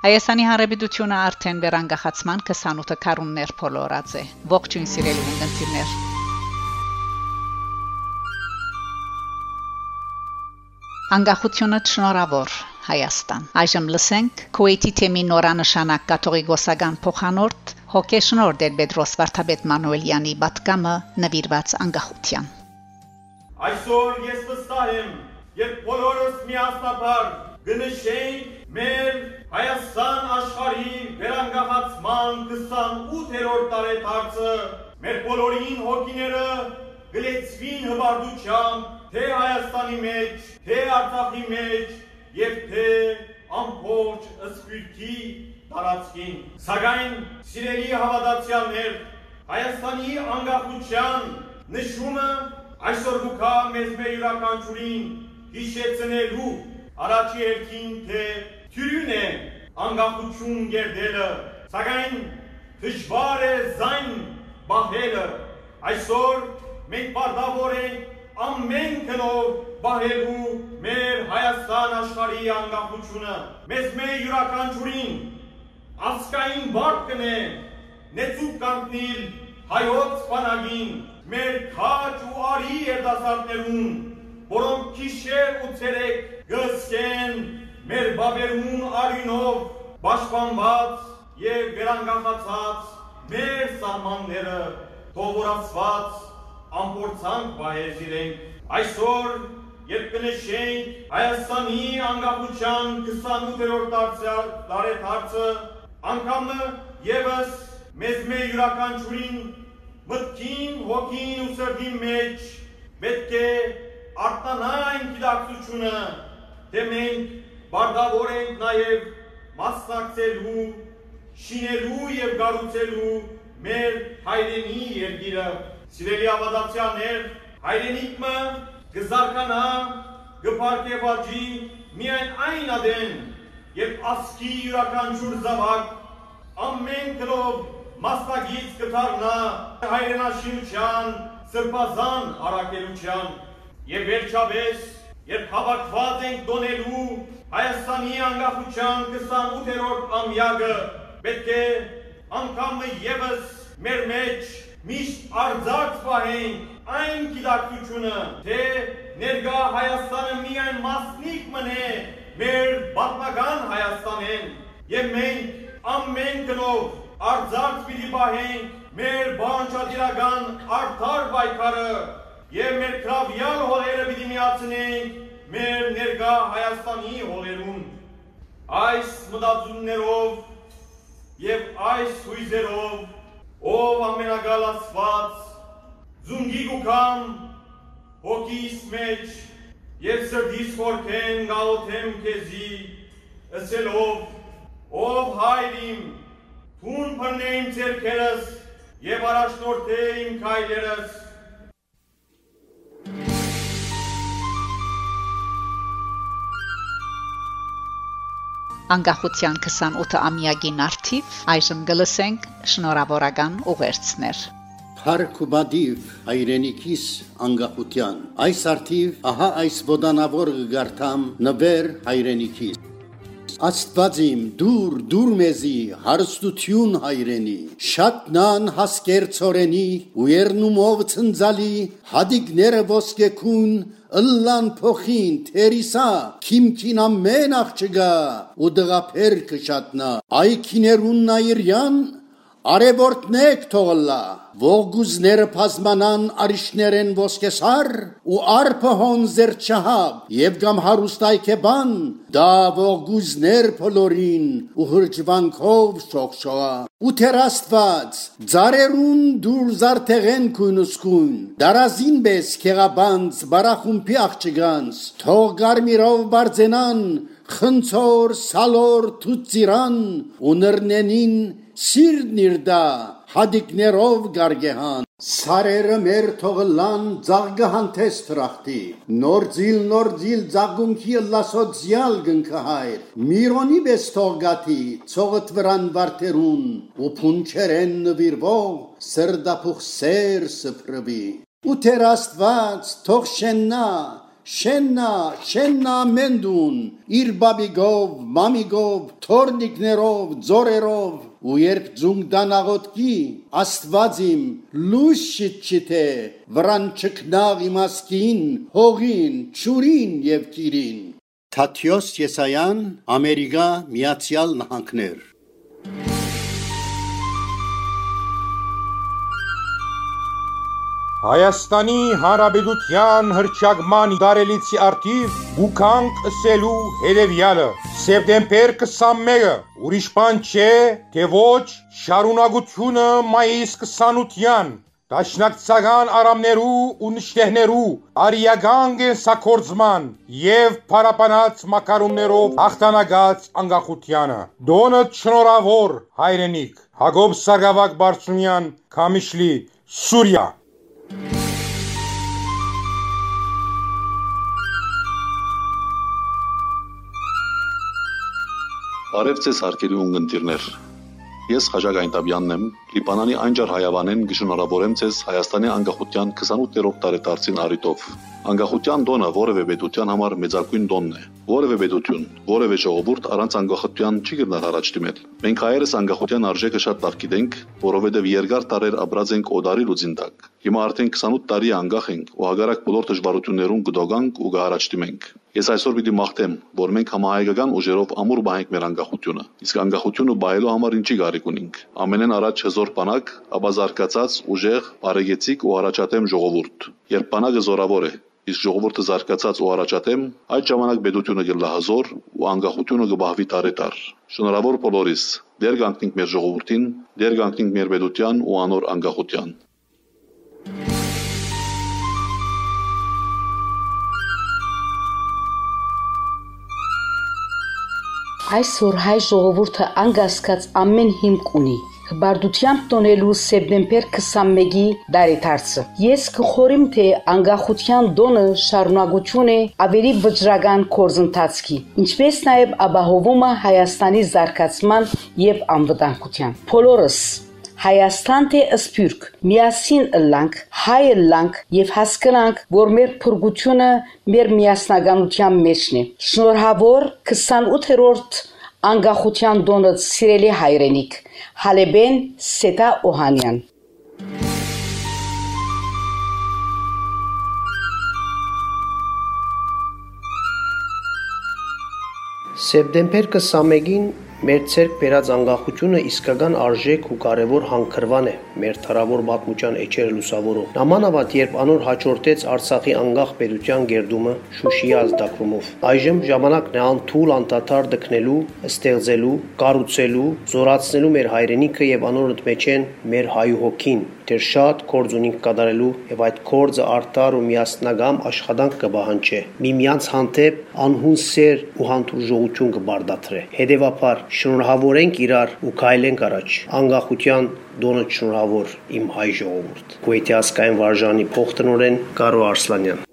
Հայաստանի Հանրապետությունը արդեն վերանգախացման 28 քարուններ փոլորած է։ Ողջույն սիրելի ունկնդիրներ։ Անկախությունը շնորհավոր Հայաստան։ Այժմ լսենք Քուեյթի թեմի նորանշանակ կաթողիկոսական փոխանորդ հոգեշնոր Դերբեդրոս Վարդապետ Մանուելյանի պատկամը նվիրված անկախության։ Այսօր ես վստահ եմ, երբ բոլորս միասնաբար գնշենք մեր Հայաստան աշխարհի վերանգահացման 28-րդ տարեդարձը մեր բոլորին հոգիները գլեցվին հբարդությամբ թե Հայաստանի մեջ, թե Արցախի մեջ եւ թե ամբողջ ըսպիրտի տարածքին։ Սակայն սիրելի հավատացյալներ, Հայաստանի անկախության նշումը այսօր գուքա մեզ մեր յուրաքանչյուրին հիշեցնելու առաջի երկին թե թյուրին է անկախություն գերդելը, սակայն դժվար է զայն բահելը։ Այսօր մենք պարտավոր ենք ամեն կնով բահելու մեր Հայաստան աշխարհի անկախությունը։ Մեզ մեր յուրաքանչյուրին ասկային բարդ կնե նեցուկ կանգնել հայոց բանակին մեր քաչ ու արի երդասարտներուն, որոնք քիշեր ու ցերեկ գսկեն մեր բաբերուն արյունով պաշտպանված եւ վերանգախացած մեր սահմանները թողորացված ամփորձանք պահել իրենք այսօր երբ կնշենք Հայաստանի անկախության 28-րդ տարեդարձը անգամը եւս մեզ մեր յուրաքանչյուրին մտքին, հոգին ու սրտի մեջ պետք է արտանային գիտակցությունը, թե մենք բարգավոր ենք նաև մասնակցելու, շինելու եւ գառուցելու մեր հայրենի երկիրը։ Սիրելի ավադացիաներ, հայրենիքը գզարկանա, գբարկեվաջի միայն այն ադեն, երբ ասկի յուրաքանչյուր զավակ ամեն կրով մասնագից կդառնա հայրենաշինության, սրբազան առաքելության եւ վերջապես երբ հավաքված ենք դոնելու Հայաստանի անկախության 28-րդ ամյակը պետք է անգամը եւս մեր մեջ միշտ արձակ պահենք այն գիտակցությունը, թե ներկա Հայաստանը միայն մասնիկ մնե մեր պատմական Հայաստանեն եւ մենք ամեն գնով արձակ պիտի պահենք մեր բանջատիրական արդար պայքարը եւ մեր քրավյալ հողերը միացնենք մեր ներկա Հայաստանի հողերուն այս մտածումներով եւ այս հույզերով ով ամենագալ Աստված զունգի գուքամ հոգիս մեջ եւ սրտիս խորքեն գալոթեմ քեզի ասելով ով հայրիմ թուն բռնեին ցերքերս եւ առաջնորդե իմ քայլերս անկախության 28-ամյակին արդիվ այժմ գլսենք շնորհավորական ուղերձներ Փարքուբադիվ հայրենիքիս անկախության այս արդիվ ահա այս ոդանավոր գարտամ նվեր հայրենիքիս Աստվածիմ դուր դուր մեզի հարստություն հայրենի շատնան հասկեր ծորենի ու երնումով ցնցալի հադիկները ոսկեքուն ըլլան փոխին թերիսա քիմքին ամեն աղջգա ու դղափեր կշատնա այքիներուն նայրյան արևորտնեք թողլա ողգուզները փազմանան արիշներեն ոսկեսար ու արփը հոնզեր չհավ եւ կամ հարուստայքեբան դա ողգուզներ փոլորին ու հրճվանքով շողշողա ու թերաստված ծարերուն դուր զարթեղեն քունուսկուն դարազին բես քեղաբանց բարախումփի աղջգանց թող գարմիրով բարձենան խնցոր սալոր թուծիրան ու նրնենին սիրնիրդա հադիկներով գարգեհան Սարերը մեր թողլան ծաղգահանթես տրախտի նոր ձիլ նոր ձիլ ծաղգունքի լասոցյալ գնքահայր միրոնի բես թողգատի ծողըտ վրան վարդերուն ու փունչերեն նվիրվող սրդապուխ սեր սփրվի ու թեր աստված թող շեննա Շեննա, շեննա մենդուն, իր բաբիգով, մամիգով, թորնիկներով, ձորերով ու երբ ձունգ դանաղոտքի աստվածիմ լույս շիչիթե վրան չկնաղ իմասկին հողին ճուրին եւ կիրին Թաթյոս Եսայան Ամերիկա Միացյալ Նահանգներ Հայաստանի Հանրապետության հրճակման դարելիցի արդիվ գուքանք ըսելու հետևյալը. Սեպտեմբեր 21-ը ուրիշ բան չէ թե ոչ շարունակությունը մայիս 28-յան Դաշնակցական արամներու ու նշտեղներու արիական գենսակորձման եւ փարապանած մակարոններով հաղթանագած անկախությանը դոնը չնորավոր հայրենիք Հակոբ Սարգսակ Բարսունյան Քամիշլի Սուրիա Արև ձեզ հարկելի ունգընտիրներ։ Ես Խաժակ Այնտաբյանն եմ, Լիբանանի անջար հայավանեն գշնորհավորեմ ձեզ Հայաստանի անկախության 28-րդ տարեդարձին առիթով։ Անկախության տոնը որևէ պետության համար մեծակույն տոնն է։ Որևէ պետություն, որևէ ժողովուրդ առանց անկախության չի գտնար առաջ դիմել։ Մենք հայերս անկախության արժեքը շատ լավ գիտենք, որովհետև երկար տարեր ապրած ենք օդարի լուծին տակ։ Հիմա արդեն 28 տարի անկախ ենք ու հագարակ բոլոր դժվարություններուն կդոգանք ու կհարաճ դիմենք։ Ես այսօր պիտի մաղթեմ, որ մենք համահայկական ուժերով ամուր բահենք մեր անկախությունը։ Իսկ անկախությունը բայելու համար ինչի կարիք ունենք։ Ամենեն առաջ հզոր բանակ, ապա զարգացած, ուժեղ, բարեգեցիկ ու առաջատեմ ժողովուրդ։ Երբ բանակը զորավոր է, իսկ ժողովուրդը զարգացած ու առաջատեմ, այդ ժամանակ պետությունը գլա հզոր ու անկախությունը կբահվի տարետար։ Շնորհավոր բոլորիս, դեր կանգնենք մեր ժողովրդին, դեր կանգնենք մեր պետության ու անոր անկախության։ Այսօր հայ ժողովուրդը անգասկած ամեն հիմք ունի հբարդությամբ տոնելու սեպտեմբեր 21-ի դարեթարցը։ Ես կխորիմ թե անկախության դոնը շարունակություն է ավելի վճռական կորզընթացքի, ինչպես նաև ապահովումը Հայաստանի զարգացման եւ անվտանգության։ Բոլորս Հայաստան թե Սփյուռք միասին ըլլանք, հայ ըլլանք եւ հասկանանք, որ մեր փրկությունը մեր միասնականության մեջն է։ Շնորհավոր 28-րդ անկախության դոնը սիրելի հայրենիք Հալեբեն Սետա Օհանյան Սեպտեմբեր 21-ին Մեր ցերկ բերած անկախությունը իսկական արժեք ու կարևոր հանքրվան է մեր թարավոր պատմության էջերը լուսավորող։ Նամանավանդ երբ անոր հաջորդեց Արցախի անկախ պետության գերդումը Շուշիի ազդակրումով։ Այժմ ժամանակն է անթուլ անդադար դքնելու, ստեղծելու, կառուցելու, զորացնելու մեր հայրենիքը եւ անոր ընդմեջեն մեր հայու հոգին, դեր շատ կորձ ունենք կատարելու եւ այդ կորձը արտար ու միասնագամ աշխատանք կբահանջի։ Միմյանց հանդեպ անհուն սեր ու հանդուրժողություն կբարդատրե։ Հետևաբար շնորհավորենք իրար ու քայլենք առաջ։ Անկախության դոնը շնորհավոր իմ հայ ժողովուրդ։ Գույթի ասկային վարժանի փոխտնօրեն Կարո Արսլանյան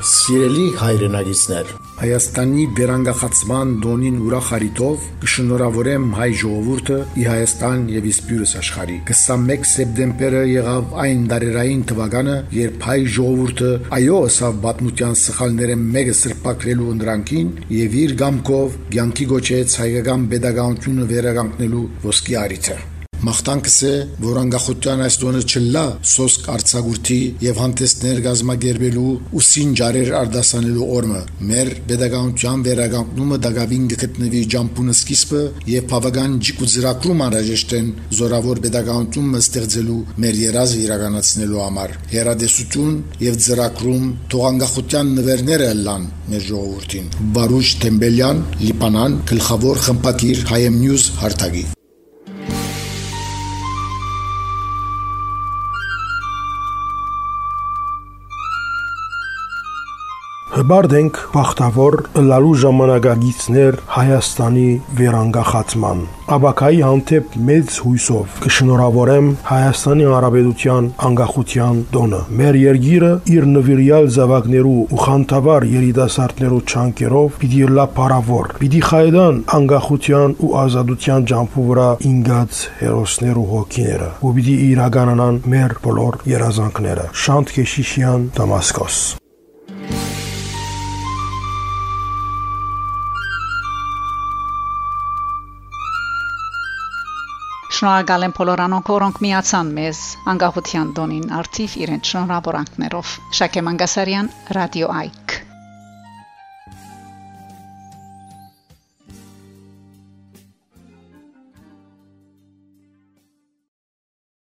Սիրելի հայրենագիցներ, Հայաստանի վերանգախացման դոնին ուրախ արիտով կշնորհավորեմ հայ ժողովուրդը ի Հայաստան եւ իսպյուրս աշխարհի 21 սեպտեմբերը եղավ այն դարերային թվականը երբ հայ ժողովուրդը այո ասավ բաթմության սխալները մեկը սրբակրելու ընդրանքին եւ իր գամքով ցանկի գոչեց հայկական pedagogiությունը վերականգնելու ոսկի արիթը Մախտանքս է, որ անկախության այս տոնը չլա սոսկ արցագուրտի եւ հանդեսներ գազմագերբելու ու սինջարեր արդասանելու օրը։ Մեր pedagogian վերագանքնումը դակավին գտնվի ջամփունը սկիզբը եւ բավական ջիկուզրակրում անհրաժեշտ են զորավոր pedagogian ստեղծելու մեր երազը իրականացնելու համար։ Հերադեսություն եւ ծրակրում թողանկախության նվերները լան մեր ժողովրդին։ Բարուժ Թեմբելյան, Լիբանան, գլխավոր խմբակիր Հայեմ News հարթագի Հբարդ ենք բախտավոր լալու ժամանակագիցներ Հայաստանի վերանգախացման։ Աբակայի հանդեպ մեծ հույսով կշնորհավորեմ Հայաստանի Հանրապետության անկախության տոնը։ Մեր երկիրը իր նվիրյալ զավակներու ու խանթավար երիտասարդներու չանկերով պիտի լա փարավոր։ Պիտի խայդան անկախության ու ազատության ջամփու վրա ինգած հերոսներու հոգիները։ Ու պիտի իրականանան մեր բոլոր երազանքները։ Շանթ Քեշիշյան Դամասկոս Շնորհակալ եմ բոլորանոնք, որոնք միացան մեզ անկախության տոնին արդիվ իրենց շնորհավորանքներով։ Շակե Մանգասարյան, Ռադիո Այք։